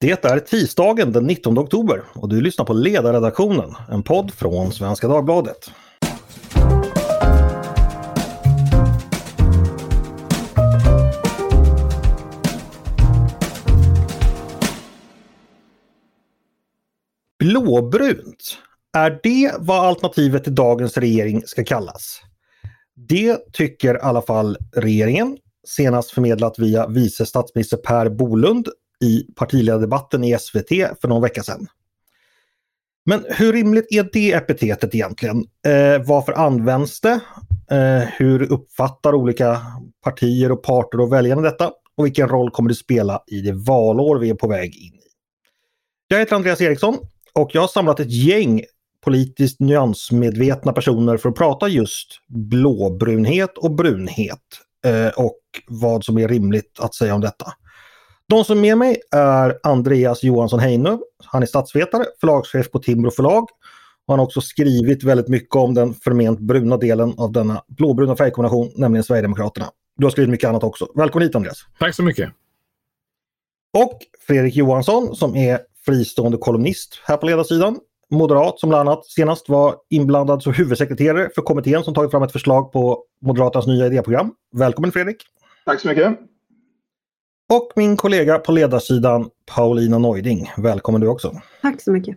Det är tisdagen den 19 oktober och du lyssnar på Ledarredaktionen, en podd från Svenska Dagbladet. Blåbrunt. Är det vad alternativet till dagens regering ska kallas? Det tycker i alla fall regeringen, senast förmedlat via vice statsminister Per Bolund i partiledardebatten i SVT för någon vecka sedan. Men hur rimligt är det epitetet egentligen? Eh, varför används det? Eh, hur uppfattar olika partier och parter och väljarna detta? Och vilken roll kommer det spela i det valår vi är på väg in i? Jag heter Andreas Eriksson och jag har samlat ett gäng politiskt nyansmedvetna personer för att prata just blåbrunhet och brunhet eh, och vad som är rimligt att säga om detta. De som är med mig är Andreas Johansson Heinö. Han är statsvetare, förlagschef på Timbro förlag. Han har också skrivit väldigt mycket om den förment bruna delen av denna blåbruna färgkombination, nämligen Sverigedemokraterna. Du har skrivit mycket annat också. Välkommen hit Andreas! Tack så mycket! Och Fredrik Johansson som är fristående kolumnist här på ledarsidan. Moderat som bland annat senast var inblandad som huvudsekreterare för kommittén som tagit fram ett förslag på Moderaternas nya idéprogram. Välkommen Fredrik! Tack så mycket! Och min kollega på ledarsidan Paulina Neuding. Välkommen du också. Tack så mycket.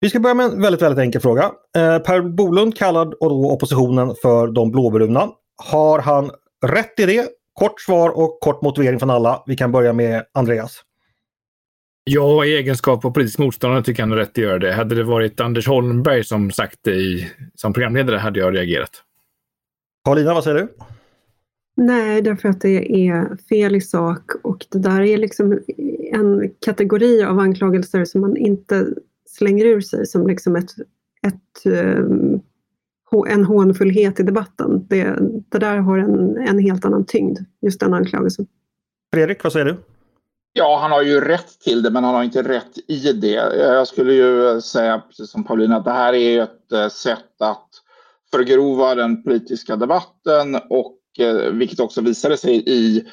Vi ska börja med en väldigt, väldigt enkel fråga. Eh, per Bolund kallad och då oppositionen för de blåbruna. Har han rätt i det? Kort svar och kort motivering från alla. Vi kan börja med Andreas. Ja, i egenskap av politisk motståndare tycker jag han har rätt att göra det. Hade det varit Anders Holmberg som sagt det i, som programledare hade jag reagerat. Paulina, vad säger du? Nej, därför att det är fel i sak och det där är liksom en kategori av anklagelser som man inte slänger ur sig som liksom ett, ett, eh, en hånfullhet i debatten. Det, det där har en, en helt annan tyngd, just den anklagelsen. Fredrik, vad säger du? Ja, han har ju rätt till det, men han har inte rätt i det. Jag skulle ju säga, precis som Paulina, att det här är ett eh, sätt att förgrova den politiska debatten och vilket också visade sig i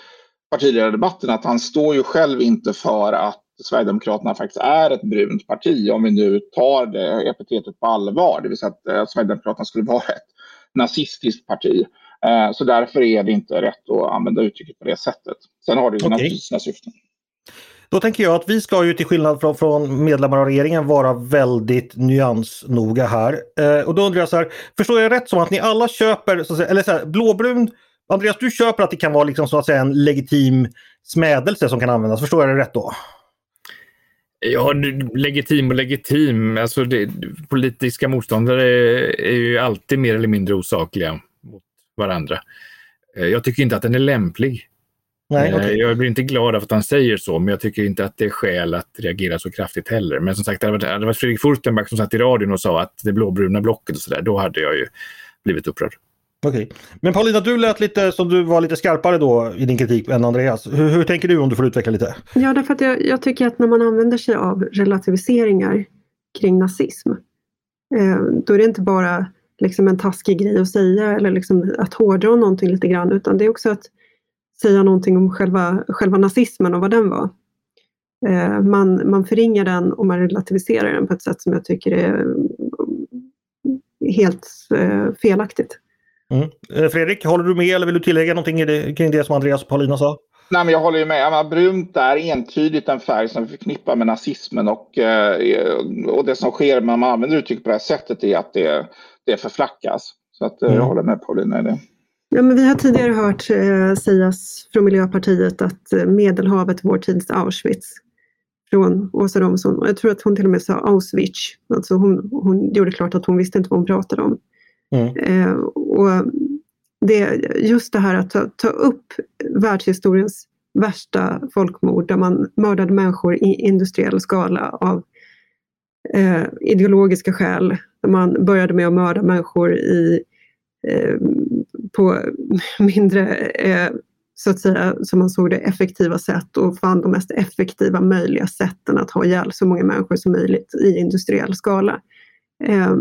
partiledardebatten, att han står ju själv inte för att Sverigedemokraterna faktiskt är ett brunt parti, om vi nu tar det epitetet på allvar, det vill säga att, att eh, Sverigedemokraterna skulle vara ett nazistiskt parti. Eh, så därför är det inte rätt att använda uttrycket på det sättet. Sen har det ju okay. naturligtvis sina syften. Då tänker jag att vi ska ju till skillnad från, från medlemmar av regeringen vara väldigt nyansnoga här. Eh, och då undrar jag så här, förstår jag rätt som att ni alla köper, så att säga, eller så här, blåbrun Andreas, du köper att det kan vara liksom, så att säga, en legitim smädelse som kan användas. Förstår jag det rätt då? Ja, legitim och legitim. Alltså det, politiska motståndare är ju alltid mer eller mindre osakliga mot varandra. Eh, jag tycker inte att den är lämplig. Nej, okay. Eh, jag blir inte glad av att han säger så, men jag tycker inte att det är skäl att reagera så kraftigt heller. Men som sagt, det hade varit Fredrik Furstenbach som satt i radion och sa att det blåbruna blocket och sådär, då hade jag ju blivit upprörd. Okej. Men Paulina, du lät lite som du var lite skarpare då i din kritik än Andreas. Hur, hur tänker du om du får utveckla lite? Ja, därför att jag, jag, tycker att när man använder sig av relativiseringar kring nazism, eh, då är det inte bara liksom en taskig grej att säga eller liksom att hårdra någonting lite grann, utan det är också att säga någonting om själva, själva nazismen och vad den var. Eh, man, man förringar den och man relativiserar den på ett sätt som jag tycker är eh, helt eh, felaktigt. Mm. Eh, Fredrik, håller du med eller vill du tillägga någonting det, kring det som Andreas och Paulina sa? Nej, men jag håller med. Ja, brunt är entydigt en färg som vi förknippar med nazismen och, eh, och det som sker när man använder uttryck på det här sättet är att det, det förflackas. Så att, eh, mm. jag håller med Paulina i det. Ja, men vi har tidigare hört eh, sägas från Miljöpartiet att Medelhavet vår tids Auschwitz från Åsa Romson. Jag tror att hon till och med sa Auschwitz. Alltså hon, hon gjorde klart att hon visste inte vad hon pratade om. Mm. Eh, och det, just det här att ta, ta upp världshistoriens värsta folkmord där man mördade människor i industriell skala av eh, ideologiska skäl. Man började med att mörda människor i, eh, på mindre, eh, så att säga, som man såg det, effektiva sätt och fann de mest effektiva möjliga sätten att ha ihjäl så många människor som möjligt i industriell skala. Eh,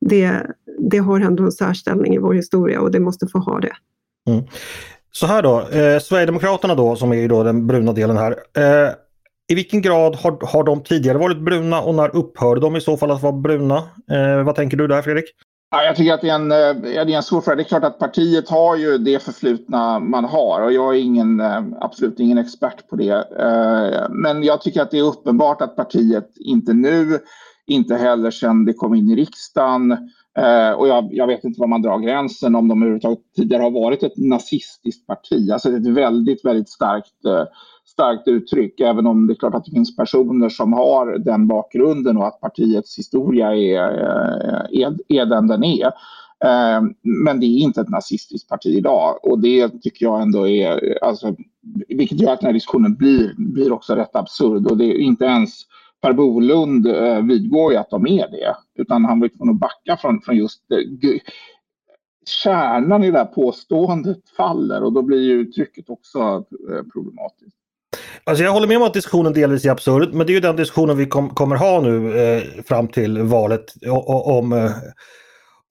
det, det har ändå en särställning i vår historia och det måste få ha det. Mm. Så här då, eh, Sverigedemokraterna då som är ju då den bruna delen här. Eh, I vilken grad har, har de tidigare varit bruna och när upphörde de i så fall att vara bruna? Eh, vad tänker du där Fredrik? Ja, jag tycker att det är, en, eh, det är en svår fråga. Det är klart att partiet har ju det förflutna man har och jag är ingen, eh, absolut ingen expert på det. Eh, men jag tycker att det är uppenbart att partiet inte nu, inte heller sedan det kom in i riksdagen Eh, och jag, jag vet inte var man drar gränsen om de överhuvudtaget tidigare har varit ett nazistiskt parti. Alltså ett väldigt, väldigt starkt eh, starkt uttryck, även om det är klart att det finns personer som har den bakgrunden och att partiets historia är, eh, är, är den den är. Men det är inte ett nazistiskt parti idag och det tycker jag ändå är, alltså, vilket gör att den här diskussionen blir, blir också rätt absurd och det är inte ens Per Bolund eh, vidgår ju att de är det, utan han var tvungen att backa från, från just eh, kärnan i det här påståendet faller och då blir ju uttrycket också eh, problematiskt. Alltså jag håller med om att diskussionen delvis är absurd, men det är ju den diskussionen vi kom, kommer ha nu eh, fram till valet om, eh,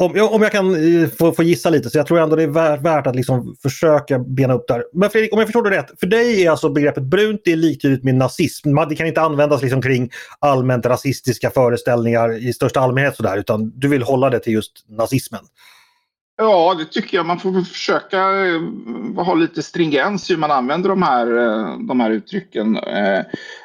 om, om jag kan eh, få, få, gissa lite, så jag tror ändå det är värt, värt att liksom försöka bena upp där. Men Fredrik, om jag förstår det rätt, för dig är alltså begreppet brunt det är liktydigt med nazism. Det kan inte användas liksom kring allmänt rasistiska föreställningar i största allmänhet sådär, utan du vill hålla det till just nazismen. Ja, det tycker jag. Man får försöka eh, ha lite stringens hur man använder de här, eh, de här uttrycken.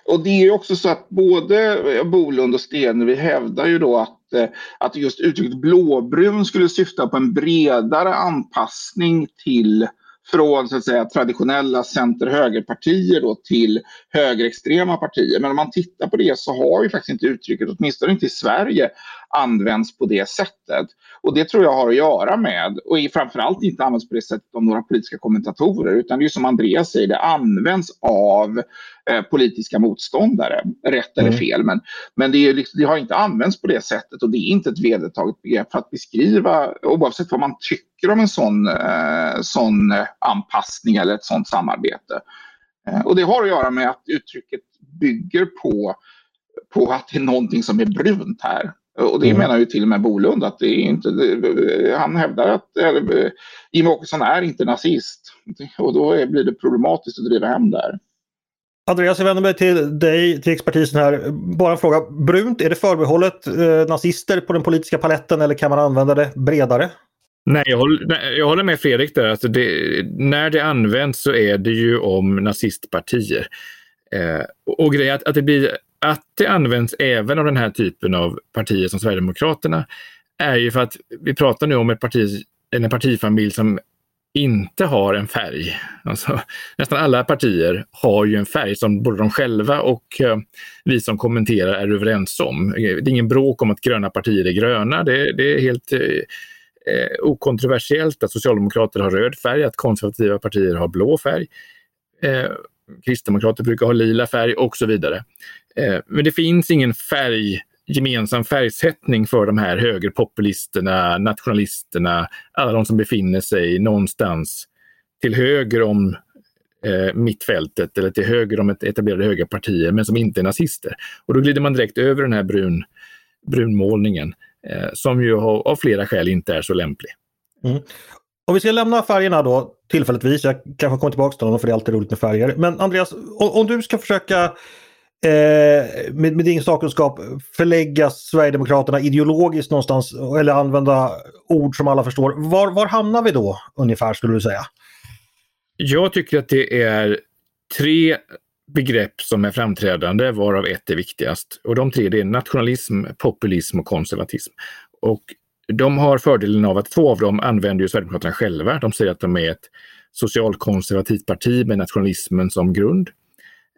Och det är också så att både Bolund och Stenevi hävdar ju då att, Eh, att just uttrycket blåbrun skulle syfta på en bredare anpassning till från så att säga, traditionella center-högerpartier då till högerextrema partier. Men om man tittar på det så har ju faktiskt inte uttrycket, åtminstone inte i Sverige, använts på det sättet. Och det tror jag har att göra med, och framförallt inte används på det sättet av några politiska kommentatorer, utan det är som Andreas säger, det används av eh, politiska motståndare, rätt eller mm. fel. Men, men det, är liksom, det har inte använts på det sättet och det är inte ett vedertaget begrepp för att beskriva, oavsett vad man tycker om en sån, eh, sån anpassning eller ett sånt samarbete. Eh, och det har att göra med att uttrycket bygger på, på att det är någonting som är brunt här. Och det mm. menar ju till och med Bolund att det är inte, han hävdar att eller, Jimmie Åkesson är inte nazist. Och då är, blir det problematiskt att driva hem där. Andreas, jag vänder mig till dig, till expertisen här. Bara en fråga. Brunt, är det förbehållet eh, nazister på den politiska paletten eller kan man använda det bredare? Nej, jag håller, jag håller med Fredrik där. Alltså det, när det används så är det ju om nazistpartier. Eh, och grejen att, att det blir att det används även av den här typen av partier som Sverigedemokraterna är ju för att vi pratar nu om ett parti, en partifamilj som inte har en färg. Alltså, nästan alla partier har ju en färg som både de själva och eh, vi som kommenterar är överens om. Det är ingen bråk om att gröna partier är gröna. Det, det är helt eh, eh okontroversiellt att socialdemokrater har röd färg, att konservativa partier har blå färg. Eh, kristdemokrater brukar ha lila färg och så vidare. Eh, men det finns ingen färg, gemensam färgsättning för de här högerpopulisterna, nationalisterna, alla de som befinner sig någonstans till höger om eh, mittfältet eller till höger om etablerade högerpartier men som inte är nazister. Och då glider man direkt över den här brun, brunmålningen eh, som ju av flera skäl inte är så lämplig. Mm. Om vi ska lämna färgerna då tillfälligtvis, jag kanske kommer tillbaka till dem för det är alltid roligt med färger. Men Andreas, om, om du ska försöka eh, med, med din sakkunskap förlägga Sverigedemokraterna ideologiskt någonstans eller använda ord som alla förstår. Var, var hamnar vi då ungefär skulle du säga? Jag tycker att det är tre begrepp som är framträdande varav ett är viktigast. Och de tre det är nationalism, populism och konservatism. Och de har fördelen av att två av dem använder ju Sverigedemokraterna själva. De säger att de är ett socialkonservativt parti med nationalismen som grund.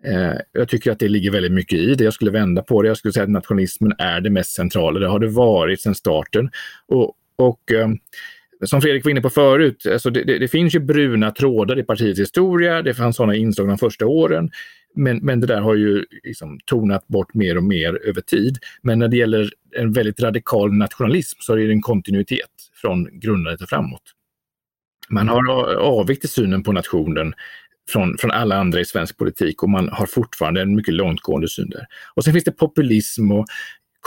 Eh, jag tycker att det ligger väldigt mycket i det. Jag skulle vända på det. Jag skulle säga att nationalismen är det mest centrala. Det har det varit sedan starten. Och, och eh, som Fredrik var inne på förut, alltså det, det, det, finns ju bruna trådar i partiets historia. Det fanns sådana inslag de första åren. Men, men det där har ju liksom tonat bort mer och mer över tid. Men när det gäller en väldigt radikal nationalism så är det en kontinuitet från grundandet och framåt. Man har avvikit i synen på nationen från, från alla andra i svensk politik och man har fortfarande en mycket långtgående syn där. Och sen finns det populism och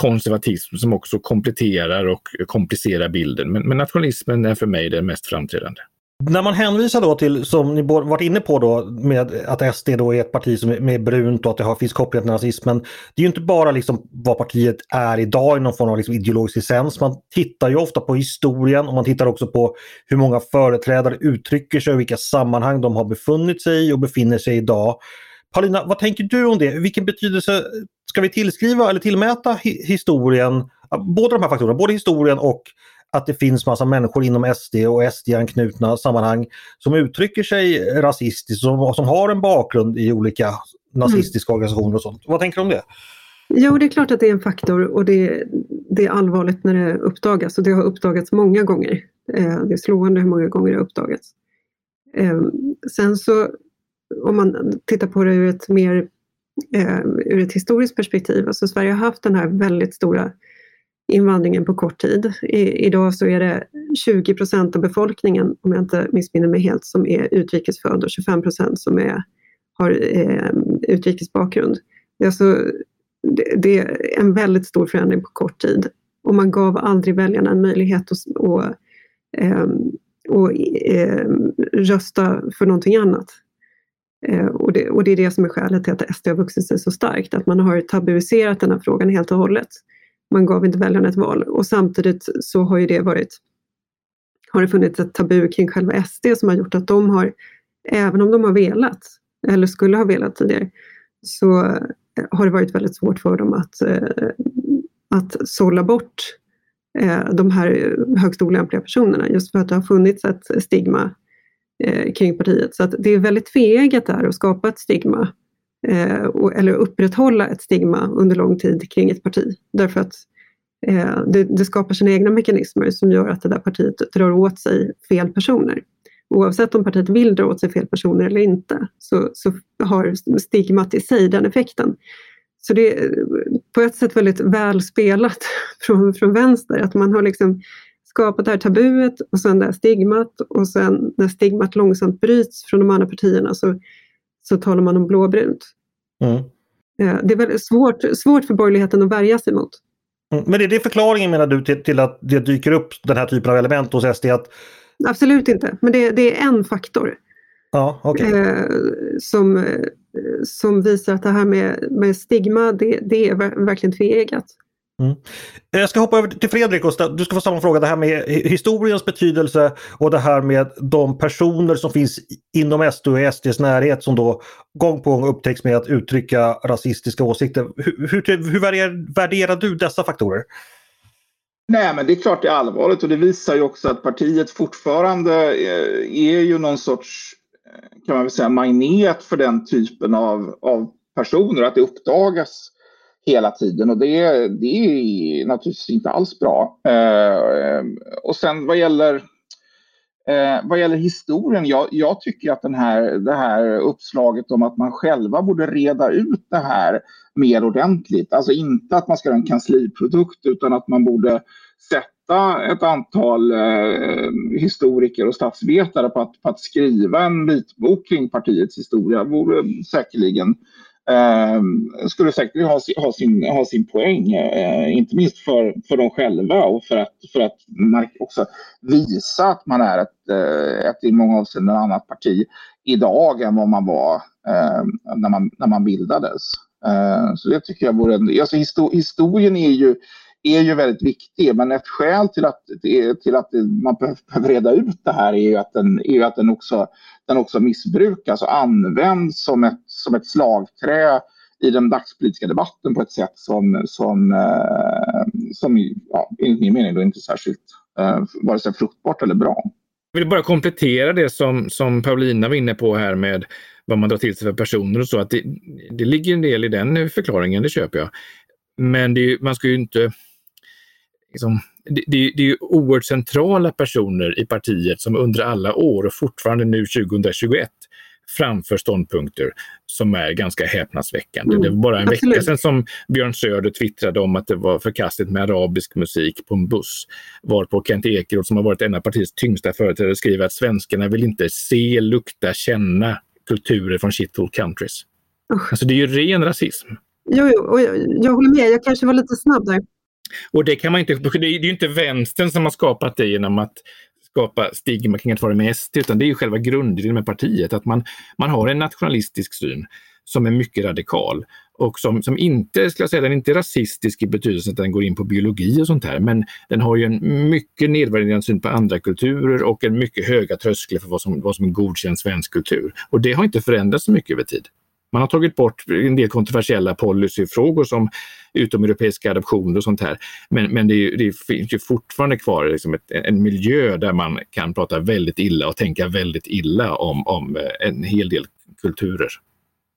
konservatism som också kompletterar och komplicerar bilden. Men, men nationalismen är för mig det mest framträdande. När man hänvisar då till, som ni varit inne på då, med att SD då är ett parti som är brunt och att det har, finns kopplingar till nazismen. Det är ju inte bara liksom vad partiet är idag i någon form av liksom ideologisk essens. Man tittar ju ofta på historien och man tittar också på hur många företrädare uttrycker sig och vilka sammanhang de har befunnit sig i och befinner sig i idag. Paulina, vad tänker du om det? Vilken betydelse ska vi tillskriva eller tillmäta historien, båda de här faktorerna, både historien och att det finns massa människor inom SD och SD-anknutna sammanhang som uttrycker sig rasistiskt och som har en bakgrund i olika nazistiska mm. organisationer och sånt. Vad tänker du om det? Jo, det är klart att det är en faktor och det, det är allvarligt när det uppdagas och det har uppdagats många gånger. Eh, det är slående hur många gånger det har uppdagats. Ehm, sen så om man tittar på det ur ett mer eh, ur ett historiskt perspektiv, alltså Sverige har haft den här väldigt stora invandringen på kort tid. I, idag så är det 20 procent av befolkningen, om jag inte missminner mig helt, som är utrikesfödd och 25 procent som är, har eh, utrikesbakgrund. Det är, alltså, det, det är en väldigt stor förändring på kort tid och man gav aldrig väljarna en möjlighet att och, eh, och, eh, rösta för någonting annat. Eh, och, det, och det är det som är skälet till att SD har vuxit sig så starkt, att man har tabuiserat den här frågan helt och hållet. Man gav inte väljarna ett val. Och samtidigt så har ju det varit har det funnits ett tabu kring själva SD som har gjort att de har, även om de har velat, eller skulle ha velat tidigare, så eh, har det varit väldigt svårt för dem att, eh, att sålla bort de här högst olämpliga personerna, just för att det har funnits ett stigma Eh, kring partiet. Så att det är väldigt tveeggat där att skapa ett stigma eh, eller upprätthålla ett stigma under lång tid kring ett parti. Därför att eh, det, det, skapar sina egna mekanismer som gör att det där partiet drar åt sig fel personer. Oavsett om partiet vill dra åt sig fel personer eller inte så, så har stigmat i sig den effekten. Så det är på ett sätt väldigt väl spelat från, från vänster, att man har liksom skapat det här tabuet och sen det här stigmat och sen när stigmat långsamt bryts från de andra partierna så så talar man om blåbrunt. Mm. Eh, det är väldigt svårt, svårt för borgerligheten att värja sig mot. Mm. Men är det förklaringen menar du till, till, att det dyker upp den här typen av element hos SD? Att... Absolut inte, men det, det är en faktor. Ja, okay. eh, som, eh, som visar att det här med, med stigma, det, det är verkligen tveeggat. Mm. Eh, jag ska hoppa över till Fredrik och du ska få samma fråga. Det här med historiens betydelse och det här med de personer som finns inom SD och SDs närhet som då gång på gång upptäcks med att uttrycka rasistiska åsikter. Hur, hur, hur värderar, värderar du dessa faktorer? Nej, men det är klart det är allvarligt och det visar ju också att partiet fortfarande eh, är ju någon sorts, eh, kan man väl säga, magnet för den typen av, av personer. Att det uppdagas hela tiden. Och det, det är naturligtvis inte alls bra. Eh, och sen vad gäller, eh, vad gäller historien, jag, jag, tycker att den här, det här uppslaget om att man själva borde reda ut det här mer ordentligt, alltså inte att man ska ha en kansliprodukt utan att man borde sätta ett antal eh, historiker och statsvetare på att, på att skriva en vitbok kring partiets historia. Vore säkerligen eh, Ehm, skulle säkert ha, ha, sin, ha sin poäng. Eh, inte minst för, för dem själva och för att, för att också visa att man är ett, eh, ett i många avseenden annat parti idag än vad man var eh, när, man, när man bildades. Eh, så det tycker jag vore... En, alltså historien är ju är ju väldigt viktig. Men ett skäl till att, till att man behöver reda ut det här är ju att den, är att den, också, den också missbrukas och används som ett, som ett slagträ i den dagspolitiska debatten på ett sätt som, som, eh, som ja, enligt min mening då inte är särskilt eh, vare sig fruktbart eller bra. Jag vill bara komplettera det som, som Paulina var inne på här med vad man drar till sig för personer och så. Att det, det ligger en del i den förklaringen, det köper jag. Men det, man ska ju inte liksom, det, det, det är oerhört centrala personer i partiet som under alla år och fortfarande nu 2021 framför ståndpunkter som är ganska häpnadsväckande. Mm, det var bara en absolut. vecka sedan som Björn Söder twittrade om att det var förkastligt med arabisk musik på en buss. Varpå Kent Ekeroth, som har varit en av partiets tyngsta företrädare, skriver att svenskarna vill inte se, lukta, känna kulturer från shithole countries. Oh. Alltså det är ju ren rasism. Jo, jo och jag, jag håller med. Jag kanske var lite snabb där. Och det kan man inte, det är ju inte vänstern som har skapat det genom att skapa stigma kring att vara med SD, utan det är ju själva grundidén med partiet, att man, man har en nationalistisk syn som är mycket radikal och som, som inte, ska jag säga, den är inte rasistisk i betydelsen att den går in på biologi och sånt här, men den har ju en mycket nedvärderande syn på andra kulturer och en mycket höga trösklar för vad som, vad som är godkänd svensk kultur. Och det har inte förändrats så mycket över tid. Man har tagit bort en del kontroversiella policyfrågor som utomeuropeiska adoptioner och sånt här. Men, men det, är, det finns ju fortfarande kvar liksom ett, en miljö där man kan prata väldigt illa och tänka väldigt illa om, om en hel del kulturer.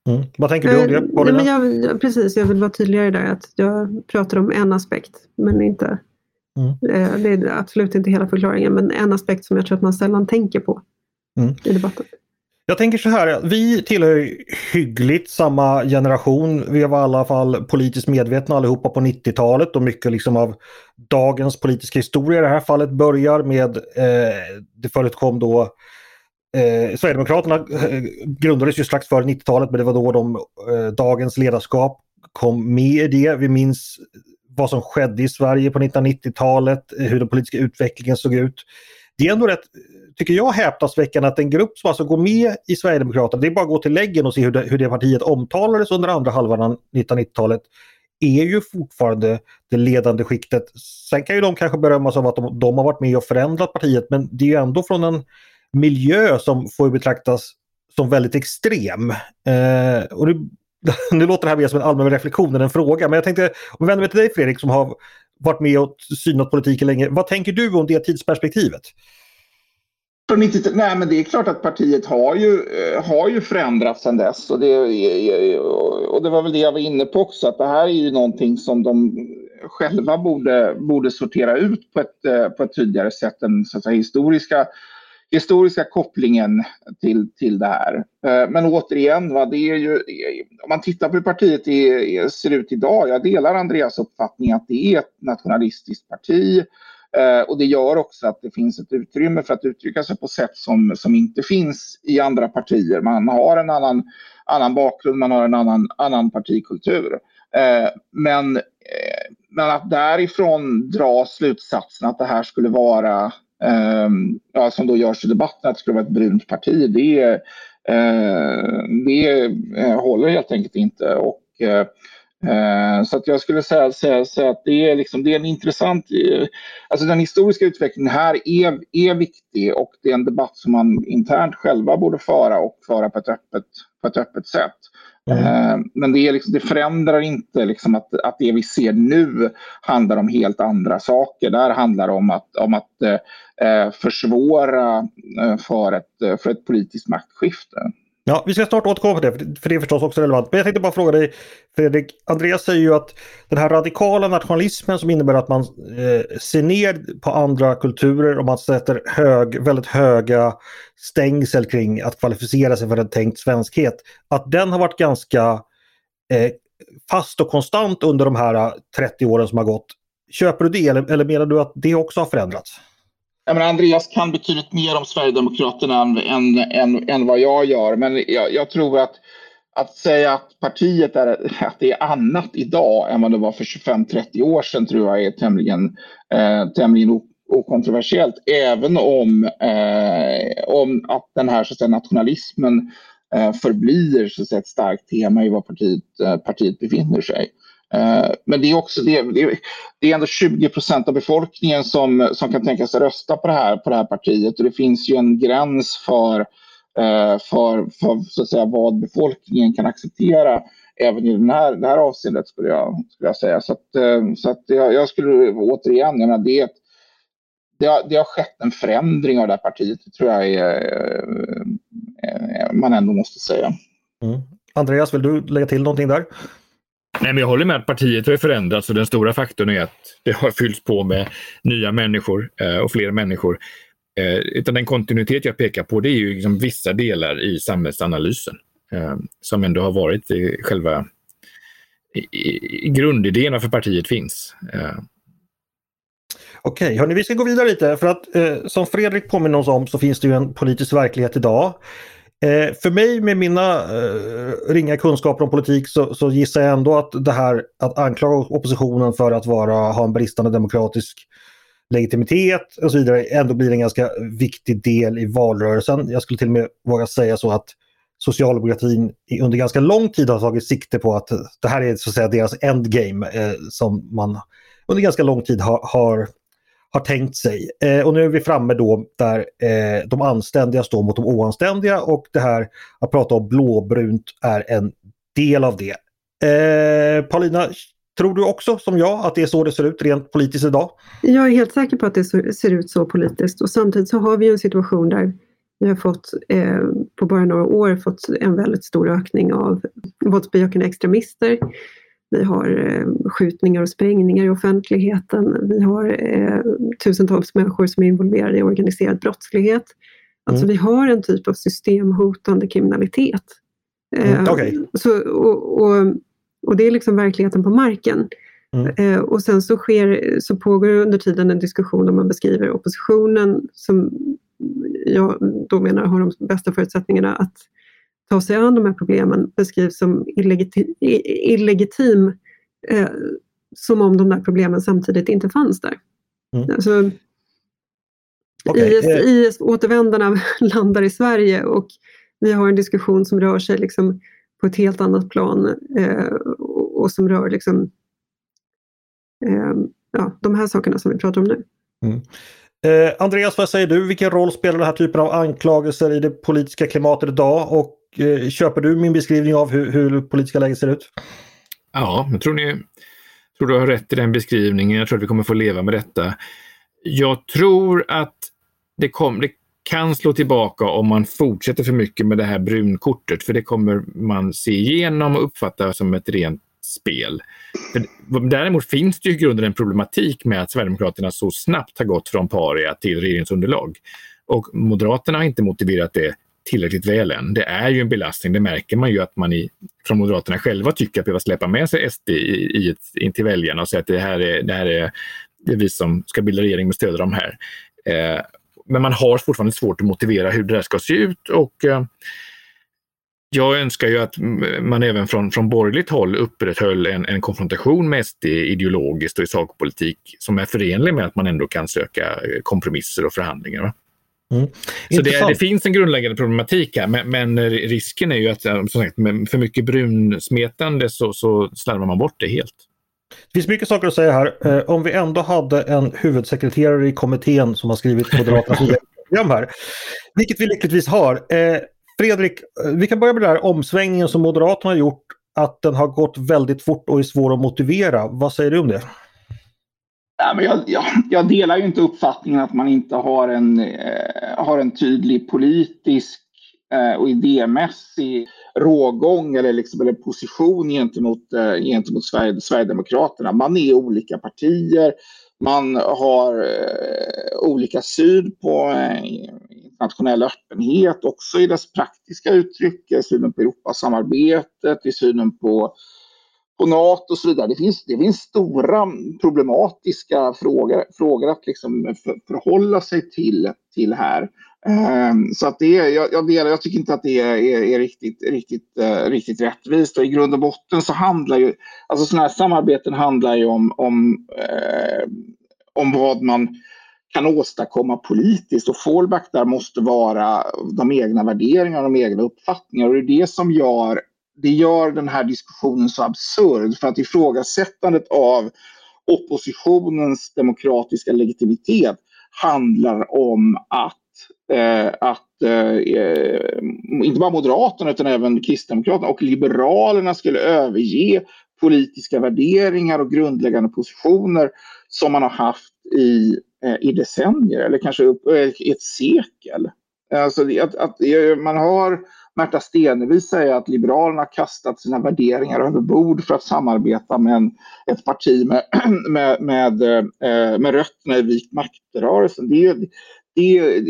Mm. Vad tänker du om det? Nej, men jag, precis, jag vill vara tydligare där att jag pratar om en aspekt men inte mm. eh, det är absolut inte hela förklaringen men en aspekt som jag tror att man sällan tänker på mm. i debatten. Jag tänker så här, vi tillhör hyggligt samma generation. Vi var i alla fall politiskt medvetna allihopa på 90-talet och mycket liksom av dagens politiska historia i det här fallet börjar med, eh, det förekom då eh, Sverigedemokraterna eh, grundades ju strax före 90-talet men det var då de, eh, dagens ledarskap kom med i det. Vi minns vad som skedde i Sverige på 1990-talet, hur den politiska utvecklingen såg ut. Det är ändå rätt tycker jag, häpnadsväckande att en grupp som alltså går med i Sverigedemokraterna, det är bara att gå till läggen och se hur det, hur det partiet omtalades under andra halvan av 1990-talet, är ju fortfarande det ledande skiktet. Sen kan ju de kanske berömmas av att de, de har varit med och förändrat partiet, men det är ju ändå från en miljö som får betraktas som väldigt extrem. Eh, och nu, nu låter det här mer som en allmän reflektion än en fråga, men jag tänkte, om vi vänder mig till dig Fredrik som har varit med och synat politiken länge. Vad tänker du om det tidsperspektivet? Från 90, nej, men det är klart att partiet har ju, eh, har ju förändrats sedan dess. Och det, och det var väl det jag var inne på också, att det här är ju någonting som de själva borde, borde sortera ut på ett, eh, på ett tydligare sätt än så att säga, historiska, historiska kopplingen till, till det här. Eh, men återigen, va, det är ju, om man tittar på hur partiet är, ser ut idag, jag delar Andreas uppfattning att det är ett nationalistiskt parti Eh, Eh, och det gör också att det finns ett utrymme för att uttrycka sig på sätt som, som inte finns i andra partier. Man har en annan, annan bakgrund, man har en annan, annan partikultur. Eh, men, eh, men att därifrån dra slutsatsen att det här skulle vara, eh, ja, som då görs i debatten, att det skulle vara ett brunt parti, det, eh, det eh, håller helt enkelt inte. Och, Eh, så att jag skulle säga, säga, säga, att det är, liksom, det är en intressant... Eh, alltså den historiska utvecklingen här är, är viktig och det är en debatt som man internt själva borde föra och föra på ett öppet, på ett öppet sätt. Mm. Men det, är liksom, det förändrar inte liksom att, att det vi ser nu handlar om helt andra saker. Där handlar det om att, om att eh, försvåra för ett, för ett politiskt maktskifte. Ja, vi ska snart återkomma till det, för det är förstås också relevant. Men jag tänkte bara fråga dig, Fredrik. Andreas säger ju att den här radikala nationalismen som innebär att man eh, ser ner på andra kulturer och man sätter hög, väldigt höga stängsel kring att kvalificera sig för en tänkt svenskhet. Att den har varit ganska eh, fast och konstant under de här eh, 30 åren som har gått. Köper du det eller, eller menar du att det också har förändrats? Jag menar, Andreas kan betydligt mer om Sverigedemokraterna än, än, än, än vad jag gör. Men jag, jag, tror att att säga att partiet är, att det är annat idag än vad det var för 25-30 år sedan tror jag är tämligen, eh, tämligen okontroversiellt. Även om, eh, om att den här så att säga, nationalismen eh, förblir så att säga, ett starkt tema i var partiet, eh, partiet befinner sig. Eh, men det är också det, det är ändå 20 procent av befolkningen som, som kan tänka sig rösta på det, här, på det här partiet och det finns ju en gräns för, eh, för, för så att säga, vad befolkningen kan acceptera även i den här, det här avseendet skulle jag, skulle jag säga. Så, att, eh, så att jag, jag skulle återigen, jag menar, det, det, har, det har skett en förändring av det här partiet, det tror jag är, man ändå måste säga. Mm. Andreas, vill du lägga till någonting där? Nej, men jag håller med att partiet har förändrats och den stora faktorn är att det har fyllts på med nya människor eh, och fler människor. Eh, utan den kontinuitet jag pekar på det är ju liksom vissa delar i samhällsanalysen eh, som ändå har varit i själva i, i, grundidén för partiet finns. Eh. Okej, hörni, vi ska gå vidare lite för att eh, som Fredrik påminner oss om så finns det ju en politisk verklighet idag. Eh, för mig med mina eh, ringa kunskaper om politik så, så, gissar jag ändå att det här att anklaga oppositionen för att vara, ha en bristande demokratisk legitimitet och så vidare ändå blir en ganska viktig del i valrörelsen. Jag skulle till och med våga säga så att socialdemokratin under ganska lång tid har tagit sikte på att det här är så att säga deras endgame eh, som man under ganska lång tid har, har, har tänkt sig. Eh, och nu är vi framme då där eh, de anständiga står mot de oanständiga och det här att prata om blåbrunt är en del av det. Eh, Paulina, tror du också som jag att det är så det ser ut rent politiskt idag? Jag är helt säker på att det ser ut så politiskt och samtidigt så har vi en situation där vi har fått eh, på bara några år fått en väldigt stor ökning av våldsbejakande extremister. Vi har eh, skjutningar och sprängningar i offentligheten. Vi har eh, tusentals människor som är involverade i organiserad brottslighet. Alltså mm. vi har en typ av systemhotande kriminalitet. Mm, okay. så, och, och, och, det är liksom verkligheten på marken. Mm. Eh, och sen så, sker, så pågår under tiden en diskussion där man beskriver oppositionen som jag då menar har de bästa förutsättningarna att ta sig an de här problemen beskrivs som illegitim, illegitim eh, som om de där problemen samtidigt inte fanns där. Mm. Alltså, okay. IS, eh. IS-återvändarna landar i Sverige och vi har en diskussion som rör sig liksom på ett helt annat plan eh, och, och, som rör liksom, eh, ja, de här sakerna som vi pratar om nu. Mm. Eh, Andreas, vad säger du? Vilken roll spelar den här typen av anklagelser i det politiska klimatet idag? Och Eh, köper du min beskrivning av hur, hur det politiska läget ser ut? Ja, jag tror, ni, tror du har rätt i den beskrivningen. Jag tror att vi kommer få leva med detta. Jag tror att det, kom, det kan slå tillbaka om man fortsätter för mycket med det här brunkortet, för det kommer man se igenom och uppfatta som ett rent spel. Däremot finns det ju i grunden en problematik med att Sverigedemokraterna så snabbt har gått från paria till regeringsunderlag. Och Moderaterna har inte motiverat det tillräckligt väl än. Det är ju en belastning. Det märker man ju att man i, från Moderaterna själva tycker att behöva släppa med sig SD i, i in till väljarna och säga att det här är, det här är, det är vi som ska bilda regering med stöd av de här. Eh, men man har fortfarande svårt att motivera hur det här ska se ut och eh, jag önskar ju att man även från, från borgerligt håll upprätthöll en, en konfrontation med SD ideologiskt och i sakpolitik som är förenlig med att man ändå kan söka eh, kompromisser och förhandlingar. Mm. Så det, det, finns en grundläggande problematik här, men, men, risken är ju att som sagt, med för mycket brunsmetande så, så slarvar man bort det helt. Det finns mycket saker att säga här. Eh, om vi ändå hade en huvudsekreterare i kommittén som har skrivit Moderaternas program här, vilket vi lyckligtvis har. Eh, Fredrik, eh, vi kan börja med den här omsvängningen som Moderaterna har gjort, att den har gått väldigt fort och är svår att motivera. Vad säger du om det? Nej, men jag, jag, jag delar ju inte uppfattningen att man inte har en, eh, har en tydlig politisk eh, och idémässig rågång eller, liksom, eller position gentemot, eh, gentemot Sverige, Sverigedemokraterna. Man är olika partier, man har eh, olika syn på eh, internationell öppenhet också i dess praktiska uttryck, synen på Europasamarbetet, i synen på, på NATO och så vidare. Det finns, det finns stora problematiska frågor, frågor att liksom för, förhålla sig till, till här. Um, så att det är, jag, jag, delar, jag tycker inte att det är, är, är riktigt, riktigt, uh, riktigt rättvist. Och I grund och botten så handlar ju, alltså sådana här samarbeten handlar ju om, om, uh, om vad man kan åstadkomma politiskt och fallback där måste vara de egna värderingarna, de egna uppfattningarna. Och det är det som gör, det gör den här diskussionen så absurd. För att ifrågasättandet av oppositionens demokratiska legitimitet handlar om att Eh, att eh, eh, inte bara Moderaterna utan även Kristdemokraterna och Liberalerna skulle överge politiska värderingar och grundläggande positioner som man har haft i Eh, i decennier eller kanske upp, eh, i ett sekel. Alltså att, att eh, man har Märta Stenevi säger att Liberalerna kastat sina värderingar över bord för att samarbeta med en, ett parti med, med, med, eh, med rötterna i vit maktrörelsen. Det är, det är,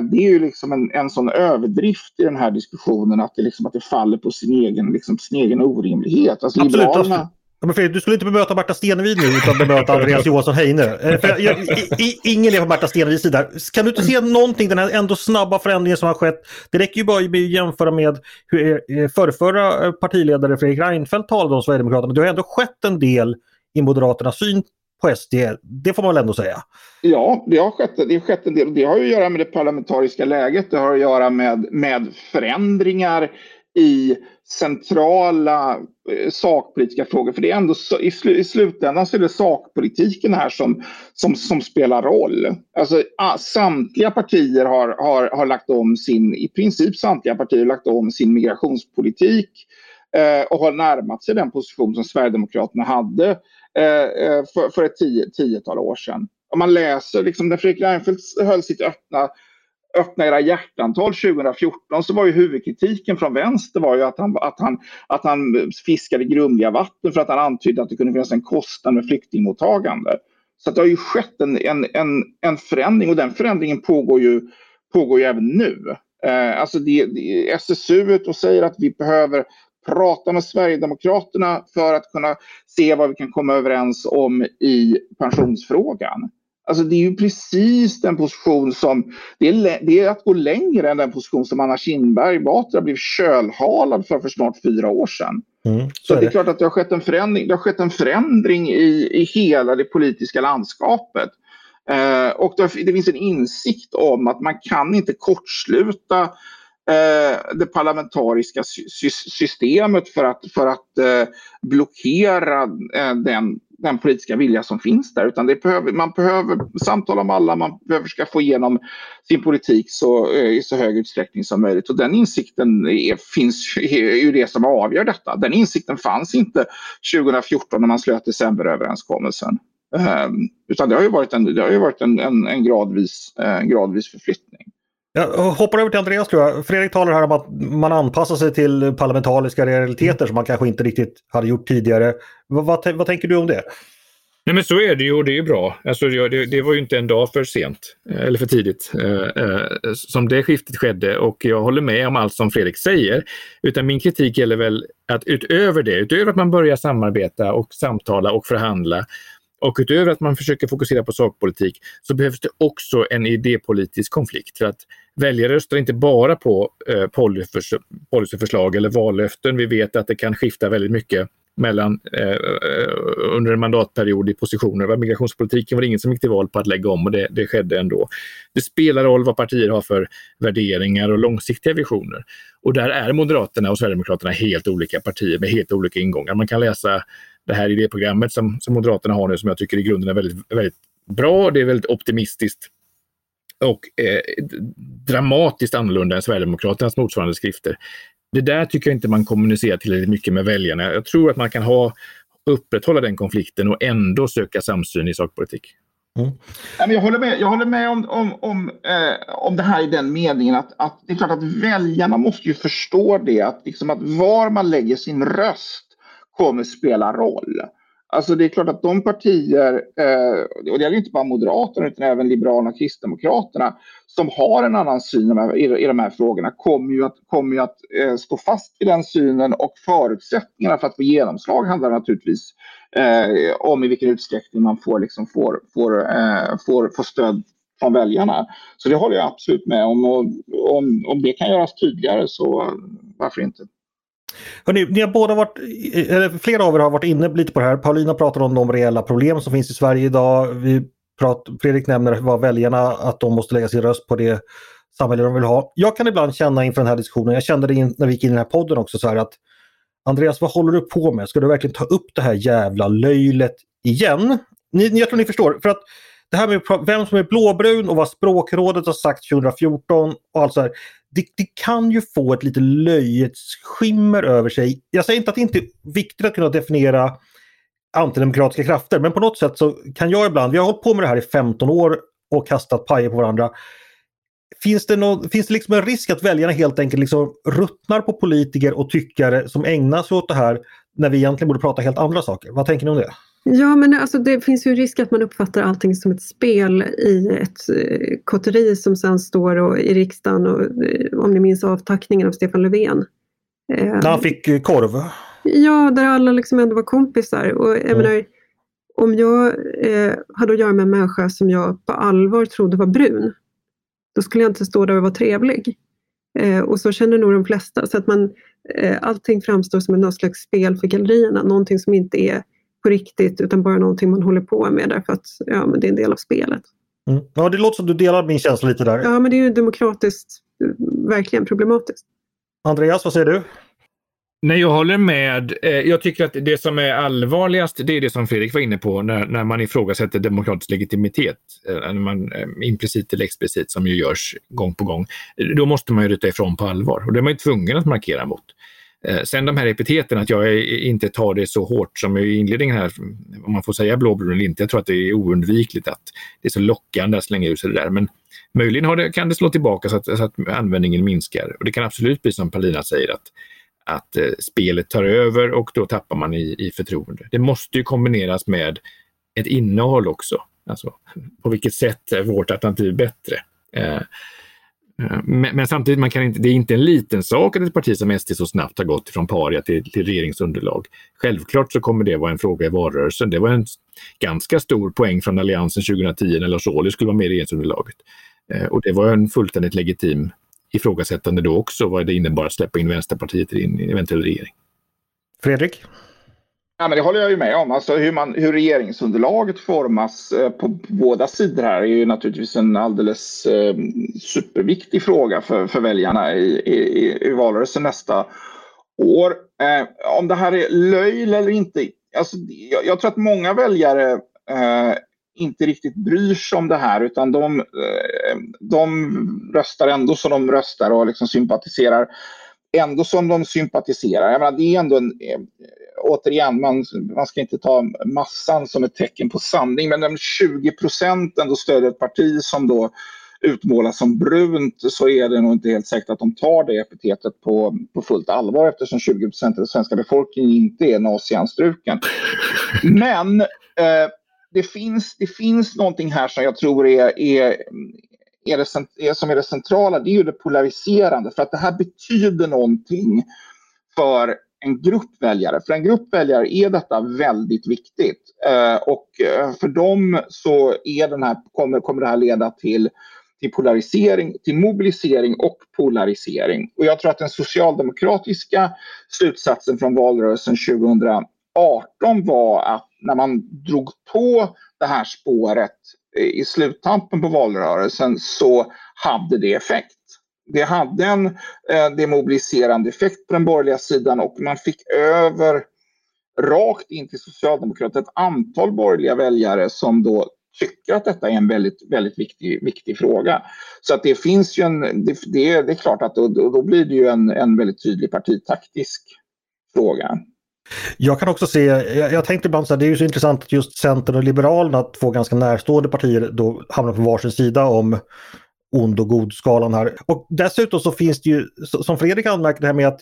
det är ju liksom en, en sån överdrift i den här diskussionen att det, liksom, att det faller på sin egen, liksom, sin egen orimlighet. Alltså, Absolut. Liberalerna, men Fredrik, du skulle inte bemöta Marta Stenevi nu utan bemöta Andreas Johansson Heine. Eh, ingen är på Marta Stenevis sida. Kan du inte se någonting, den här ändå snabba förändringen som har skett? Det räcker ju bara att jämföra med hur eh, förrförra partiledare Fredrik Reinfeldt talade om Sverigedemokraterna. Det har ändå skett en del i Moderaternas syn på SD. Det får man väl ändå säga? Ja, det har skett, det har skett en del. Det har att göra med det parlamentariska läget. Det har att göra med, med förändringar i centrala eh, sakpolitiska frågor. För det är ändå så, i, sl, i slutändan så är det sakpolitiken här som, som, som spelar roll. Alltså, samtliga partier har, har, har lagt om sin, i princip samtliga partier har lagt om sin migrationspolitik eh, och har närmat sig den position som Sverigedemokraterna hade eh, eh för, för ett tio, tiotal år sedan. Om man läser, liksom, när Fredrik Reinfeldt höll sitt öppna öppna era hjärtantal 2014 så var ju huvudkritiken från vänster var ju att han, att han, att han fiskade grumliga vatten för att han antydde att det kunde finnas en kostnad med flyktingmottagande. Så det har ju skett en, en, en, en förändring och den förändringen pågår ju, pågår ju även nu. Eh, alltså det, det, SSU och säger att vi behöver prata med Sverigedemokraterna för att kunna se vad vi kan komma överens om i pensionsfrågan. Alltså det är ju precis den position som, det är, det är att gå längre än den position som Anna Kinberg Batra blev kölhalad för för snart fyra år sedan. Mm, så, så är det. är klart att det har skett en förändring, det har skett en förändring i, i hela det politiska landskapet. Eh, och det, det, finns en insikt om att man kan inte kortsluta Eh, det parlamentariska systemet för att, för att eh, blockera eh, den den politiska vilja som finns där. Utan det behöver, man behöver samtala med alla, man behöver ska få igenom sin politik så, i så hög utsträckning som möjligt. Och den insikten är, finns, är ju det som avgör detta. Den insikten fanns inte 2014 när man slöt decemberöverenskommelsen. Um, utan det har ju varit en, det har ju varit en, en, en gradvis, en gradvis förflyttning. Jag hoppar över till Andreas tror jag. Fredrik talar här om att man anpassar sig till parlamentariska realiteter som man kanske inte riktigt hade gjort tidigare. Vad, vad, vad tänker du om det? Nej men så är det ju och det är bra. Alltså, det, det, var ju inte en dag för sent eh, eller för tidigt eh, eh, som det skiftet skedde och jag håller med om allt som Fredrik säger. Utan min kritik gäller väl att utöver det, utöver att man börjar samarbeta och samtala och förhandla och utöver att man försöker fokusera på sakpolitik så behövs det också en idépolitisk konflikt. För att väljare röstar inte bara på eh, policyförslag eller vallöften. Vi vet att det kan skifta väldigt mycket mellan, eh, eh under en mandatperiod i positioner. Migrationspolitiken var det ingen som gick till val på att lägga om och det, det skedde ändå. Det spelar roll vad partier har för värderingar och långsiktiga visioner. Och där är Moderaterna och Sverigedemokraterna helt olika partier med helt olika ingångar. Man kan läsa det här idéprogrammet som, som Moderaterna har nu som jag tycker i grunden är väldigt, väldigt bra. Det är väldigt optimistiskt och eh, dramatiskt annorlunda än Sverigedemokraternas motsvarande skrifter. Det där tycker jag inte man kommunicerar tillräckligt mycket med väljarna. Jag tror att man kan ha, upprätthålla den konflikten och ändå söka samsyn i sakpolitik. Mm. Jag håller med, jag håller med om, om, om, eh, om det här i den meningen att, att det är klart att väljarna måste ju förstå det att, liksom att var man lägger sin röst kommer spela roll. Alltså det är klart att de partier, eh, och det gäller inte bara Moderaterna utan även Liberalerna och Kristdemokraterna, som har en annan syn i, de här frågorna kommer ju att, kommer ju att eh, stå fast vid den synen och förutsättningarna för att få genomslag handlar naturligtvis eh, om i vilken utsträckning man får, liksom, får, får, får, får stöd från väljarna. Så det håller jag absolut med om och om, om det kan göras tydligare så varför inte. Hörrni, ni har båda varit, eller flera av er har varit inne lite på det här. Paulina pratar om de reella problem som finns i Sverige idag. Vi prat, Fredrik nämner vad väljarna, att de måste lägga sin röst på det samhälle de vill ha. Jag kan ibland känna inför den här diskussionen, jag kände det in, när vi gick in i den här podden också så här att Andreas, vad håller du på med? Ska du verkligen ta upp det här jävla löjlet igen? Ni, jag tror ni förstår. För att det här med vem som är blåbrun och vad språkrådet har sagt 2014 och allt så här det, det, kan ju få ett lite löjets skimmer över sig. Jag säger inte att det inte är viktigt att kunna definiera antidemokratiska krafter, men på något sätt så kan jag ibland, vi har hållit på med det här i 15 år och kastat pajer på varandra. Finns det, någon, finns det liksom en risk att väljarna helt enkelt liksom ruttnar på politiker och tyckare som ägnar sig åt det här när vi egentligen borde prata helt andra saker? Vad tänker ni om det? Ja, men alltså det finns ju risk att man uppfattar allting som ett spel i ett eh, kotteri som sen står och, i riksdagen och eh, om ni minns avtackningen av Stefan Löfven. Eh, När han fick korv? Ja, där alla liksom ändå var kompisar. Och jag mm. menar, om jag eh, hade att göra med en människa som jag på allvar trodde var brun, då skulle jag inte stå där och vara trevlig. Eh, och så känner nog de flesta. Så att man, eh, allting framstår som något slags spel för gallerierna, någonting som inte är på riktigt utan bara någonting man håller på med därför att ja, men det är en del av spelet. Mm. Ja, det låter som du delar min känsla lite där. Ja, men det är ju demokratiskt verkligen problematiskt. Andreas, vad säger du? Nej, jag håller med. Eh, jag tycker att det som är allvarligast, det är det som Fredrik var inne på, när, när man ifrågasätter demokratisk legitimitet, eh, när man eh, implicit eller explicit, som ju görs gång på gång. Då måste man ju ryta ifrån på allvar och det är man ju tvungen att markera mot. Eh, sen de här epiteten, att jag inte tar det så hårt som i inledningen här, om man får säga blåbrun eller inte. Jag tror att det är oundvikligt att det är så lockande att slänga ut sig det där. Men möjligen det, kan det slå tillbaka så att, så att användningen minskar. Och det kan absolut bli som Paulina säger, att att eh, spelet tar över och då tappar man i, i förtroende. Det måste ju kombineras med ett innehåll också. Alltså, på vilket sätt är vårt alternativ bättre? Eh, eh, Eh, men, men, samtidigt, man kan inte, det är inte en liten sak att ett parti som SD så snabbt har gått från paria till, till regeringsunderlag. Självklart så kommer det vara en fråga i valrörelsen. Det var en ganska stor poäng från Alliansen 2010 när Lars Ohly skulle vara med i regeringsunderlaget. Eh, och det var en fullständigt legitim ifrågasättande då också vad det innebar att släppa in Vänsterpartiet i en eventuell regering. Fredrik? Ja, men det håller jag ju med om. Alltså hur, man, hur regeringsunderlaget formas eh, på, båda sidor här är ju naturligtvis en alldeles eh, superviktig fråga för, för väljarna i, i, i valrörelsen nästa år. Eh, om det här är löjl eller inte. Alltså, jag, jag tror att många väljare eh, inte riktigt bryr sig om det här utan de, eh, de röstar ändå som de röstar och liksom sympatiserar ändå som de sympatiserar. Jag menar, det är ändå en, eh, återigen, man, man ska inte ta massan som ett tecken på sanning, men om 20 procent ändå stödjer ett parti som då utmålas som brunt så är det nog inte helt säkert att de tar det epitetet på, på fullt allvar eftersom 20 procent av den svenska befolkningen inte är nazianstruken. Men eh, det, finns, det finns någonting här som jag tror är, är, är, det, är, som är det centrala. Det är ju det polariserande. För att det här betyder någonting för en grupp väljare. För en grupp väljare är detta väldigt viktigt. Eh, och eh, för dem så är den här, kommer, kommer det här leda till, till polarisering, till mobilisering och polarisering. Och jag tror att den socialdemokratiska slutsatsen från valrörelsen 2018 var att när man drog på det här spåret eh, i sluttampen på valrörelsen så hade det effekt. Det hade en eh, demobiliserande effekt på den borgerliga sidan och man fick över rakt in till Socialdemokraterna ett antal borgerliga väljare som då tycker att detta är en väldigt, väldigt viktig, viktig fråga. Så att det finns ju en, det, det, det är klart att då, då blir det ju en, en väldigt tydlig partitaktisk fråga. Jag kan också se, jag, jag tänkte ibland så här, det är ju så intressant att just Centern och Liberalerna, två ganska närstående partier, då hamnar på varsin sida om ond och god-skalan här. Och dessutom så finns det ju, som Fredrik anmärkte här med att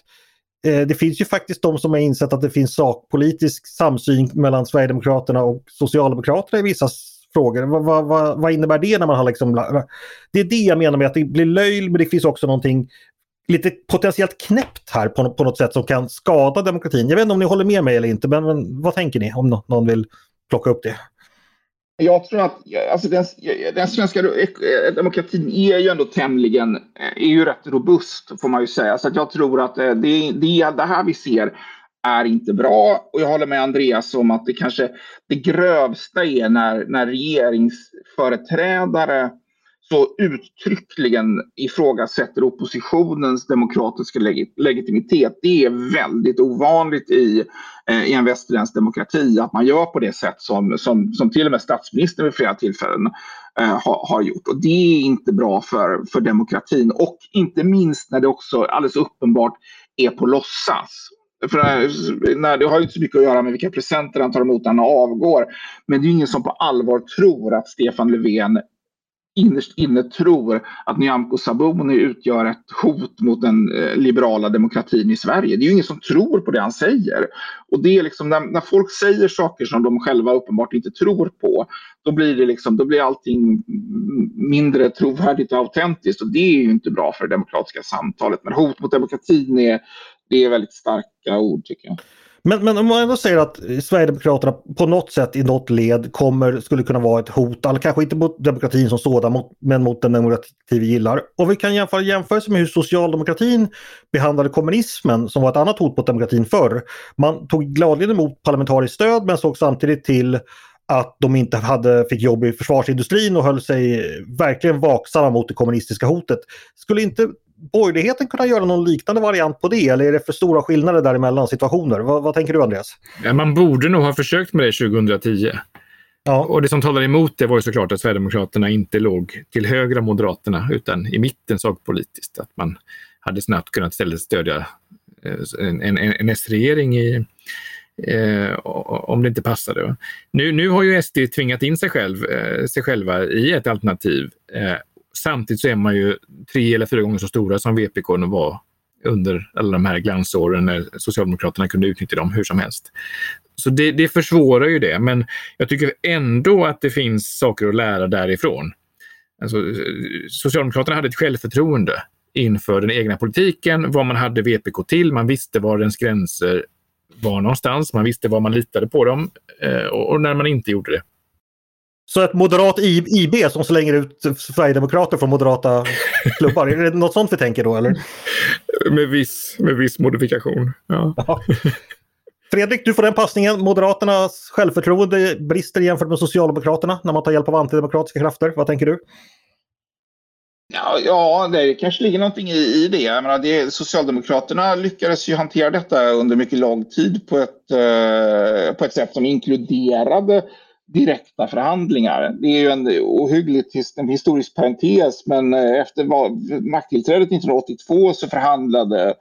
eh, det finns ju faktiskt de som har insett att det finns sakpolitisk samsyn mellan Sverigedemokraterna och Socialdemokraterna i vissa frågor. Vad, vad, vad, vad innebär det när man har liksom... Det är det jag menar med att det blir löjl men det finns också någonting lite potentiellt knäppt här på, på något sätt som kan skada demokratin. Jag vet inte om ni håller med mig eller inte, men, men vad tänker ni om någon vill plocka upp det? Jag tror att alltså den, den svenska eh, demokratin är ju ändå tämligen, eh, är ju rätt robust får man ju säga. Så att jag tror att eh, det, det, det här vi ser är inte bra. Och jag håller med Andreas om att det kanske det grövsta är när, när regeringsföreträdare så uttryckligen ifrågasätter oppositionens demokratiska legitimitet. Det är väldigt ovanligt i, eh, i en västerländsk demokrati att man gör på det sätt som, som, som till och med statsministern vid flera tillfällen eh, har, har, gjort. Och det är inte bra för, för demokratin och inte minst när det också alldeles uppenbart är på låtsas. För eh, när, det har inte så mycket att göra med vilka presenter han tar emot när han avgår. Men det är ingen som på allvar tror att Stefan Löfven innerst inne tror att Nyamko Sabuni utgör ett hot mot den eh, liberala demokratin i Sverige. Det är ju ingen som tror på det han säger. Och det är liksom när, när, folk säger saker som de själva uppenbart inte tror på, då blir, det liksom, då blir allting mindre trovärdigt och autentiskt. Och det är ju inte bra för det demokratiska samtalet. Men hot mot demokratin är, det är väldigt starka ord tycker jag. Men, men om man ändå säger att Sverigedemokraterna på något sätt i något led kommer, skulle kunna vara ett hot, eller kanske inte mot demokratin som sådan, men mot den demokrati vi gillar. Och vi kan jämföra jämförelse med hur socialdemokratin behandlade kommunismen som var ett annat hot mot demokratin förr. Man tog gladeligen emot parlamentariskt stöd men såg samtidigt till att de inte hade, fick jobb i försvarsindustrin och höll sig verkligen vaksamma mot det kommunistiska hotet. Skulle inte borgerligheten kunna göra någon liknande variant på det eller är det för stora skillnader däremellan situationer? Vad, vad tänker du Andreas? Ja, man borde nog ha försökt med det 2010. Ja. Och det som talar emot det var ju såklart att Sverigedemokraterna inte låg till höger om Moderaterna utan i mitten sakpolitiskt. Att man hade snabbt kunnat istället stödja eh, en, en, en S-regering i, eh, om det inte passade. Nu, nu har ju SD tvingat in sig, själv, eh, sig själva i ett alternativ eh, Samtidigt så är man ju tre eller fyra gånger så stora som VPK var under alla de här glansåren när Socialdemokraterna kunde utnyttja dem hur som helst. Så det, det försvårar ju det, men jag tycker ändå att det finns saker att lära därifrån. Alltså, Socialdemokraterna hade ett självförtroende inför den egna politiken, vad man hade VPK till. Man visste var dens gränser var någonstans. Man visste var man litade på dem eh, och när man inte gjorde det. Så ett moderat IB som slänger ut Sverigedemokrater från moderata klubbar, är det något sånt vi tänker då eller? Med viss, med viss modifikation, ja. Fredrik, du får den passningen. Moderaternas självförtroende brister jämfört med Socialdemokraterna när man tar hjälp av antidemokratiska krafter. Vad tänker du? Ja, ja det kanske ligger någonting i, i det. Jag menar, det. Socialdemokraterna lyckades ju hantera detta under mycket lång tid på ett, eh, på ett sätt som inkluderade direkta förhandlingar. Det är ju en ohyggligt en historisk parentes men eh, efter makttillträdet 1982 så förhandlade,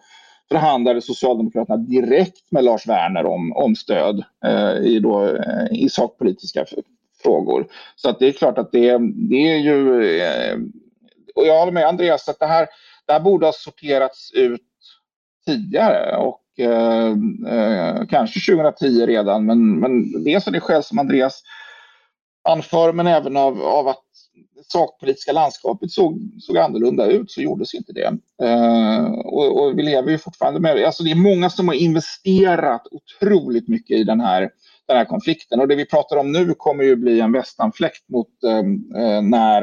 förhandlade Socialdemokraterna direkt med Lars Werner om, om stöd eh, i, då, eh, i sakpolitiska frågor. Så att det är klart att det, det är ju... Eh, och jag håller med Andreas att det här, det här borde ha sorterats ut tidigare och Eh, eh, kanske 2010 redan, men, men dels av det skäl som Andreas anför, men även av, av att det sakpolitiska landskapet såg, såg annorlunda ut så gjordes inte det. Eh, och, och, vi lever ju fortfarande med det. Alltså det är många som har investerat otroligt mycket i den här, den här konflikten och det vi pratar om nu kommer ju bli en västanfläkt mot eh, eh när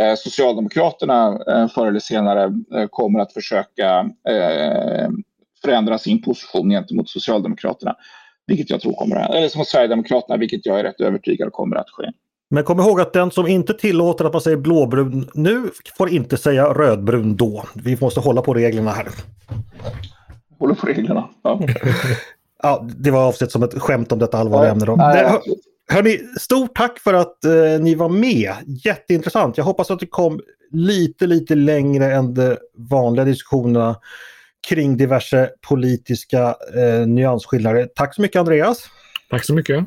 eh, Socialdemokraterna eh, förr eller senare eh, kommer att försöka eh, förändra sin position gentemot Socialdemokraterna. Vilket jag tror kommer att, eller som Sverigedemokraterna, vilket jag är rätt övertygad kommer att ske. Men kom ihåg att den som inte tillåter att man säger blåbrun nu får inte säga rödbrun då. Vi måste hålla på reglerna här. Hålla på reglerna, ja. ja, det var avsett som ett skämt om detta allvarliga ja, ämne. Då. Nej, hörni, stort tack för att eh, ni var med. Jätteintressant. Jag hoppas att det kom lite, lite längre än de vanliga diskussionerna kring diverse politiska eh, nyansskillnader. Tack så mycket Andreas! Tack så mycket!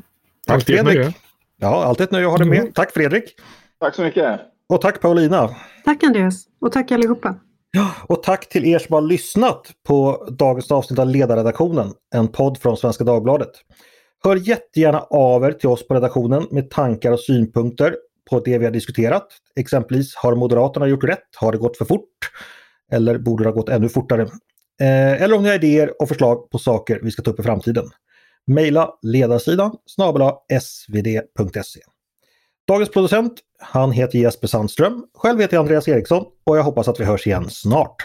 Tack alltid Fredrik! Nöje. Ja, alltid ett nöje att ha dig med. Mm. Tack Fredrik! Tack så mycket! Och tack Paulina! Tack Andreas! Och tack allihopa! Ja, och tack till er som har lyssnat på dagens avsnitt av Ledarredaktionen, en podd från Svenska Dagbladet. Hör jättegärna av er till oss på redaktionen med tankar och synpunkter på det vi har diskuterat. Exempelvis, har Moderaterna gjort rätt? Har det gått för fort? Eller borde det ha gått ännu fortare? Eh, eller om ni har idéer och förslag på saker vi ska ta upp i framtiden. Mejla ledarsidan snabel svd.se. Dagens producent, han heter Jesper Sandström. Själv heter jag Andreas Eriksson och jag hoppas att vi hörs igen snart.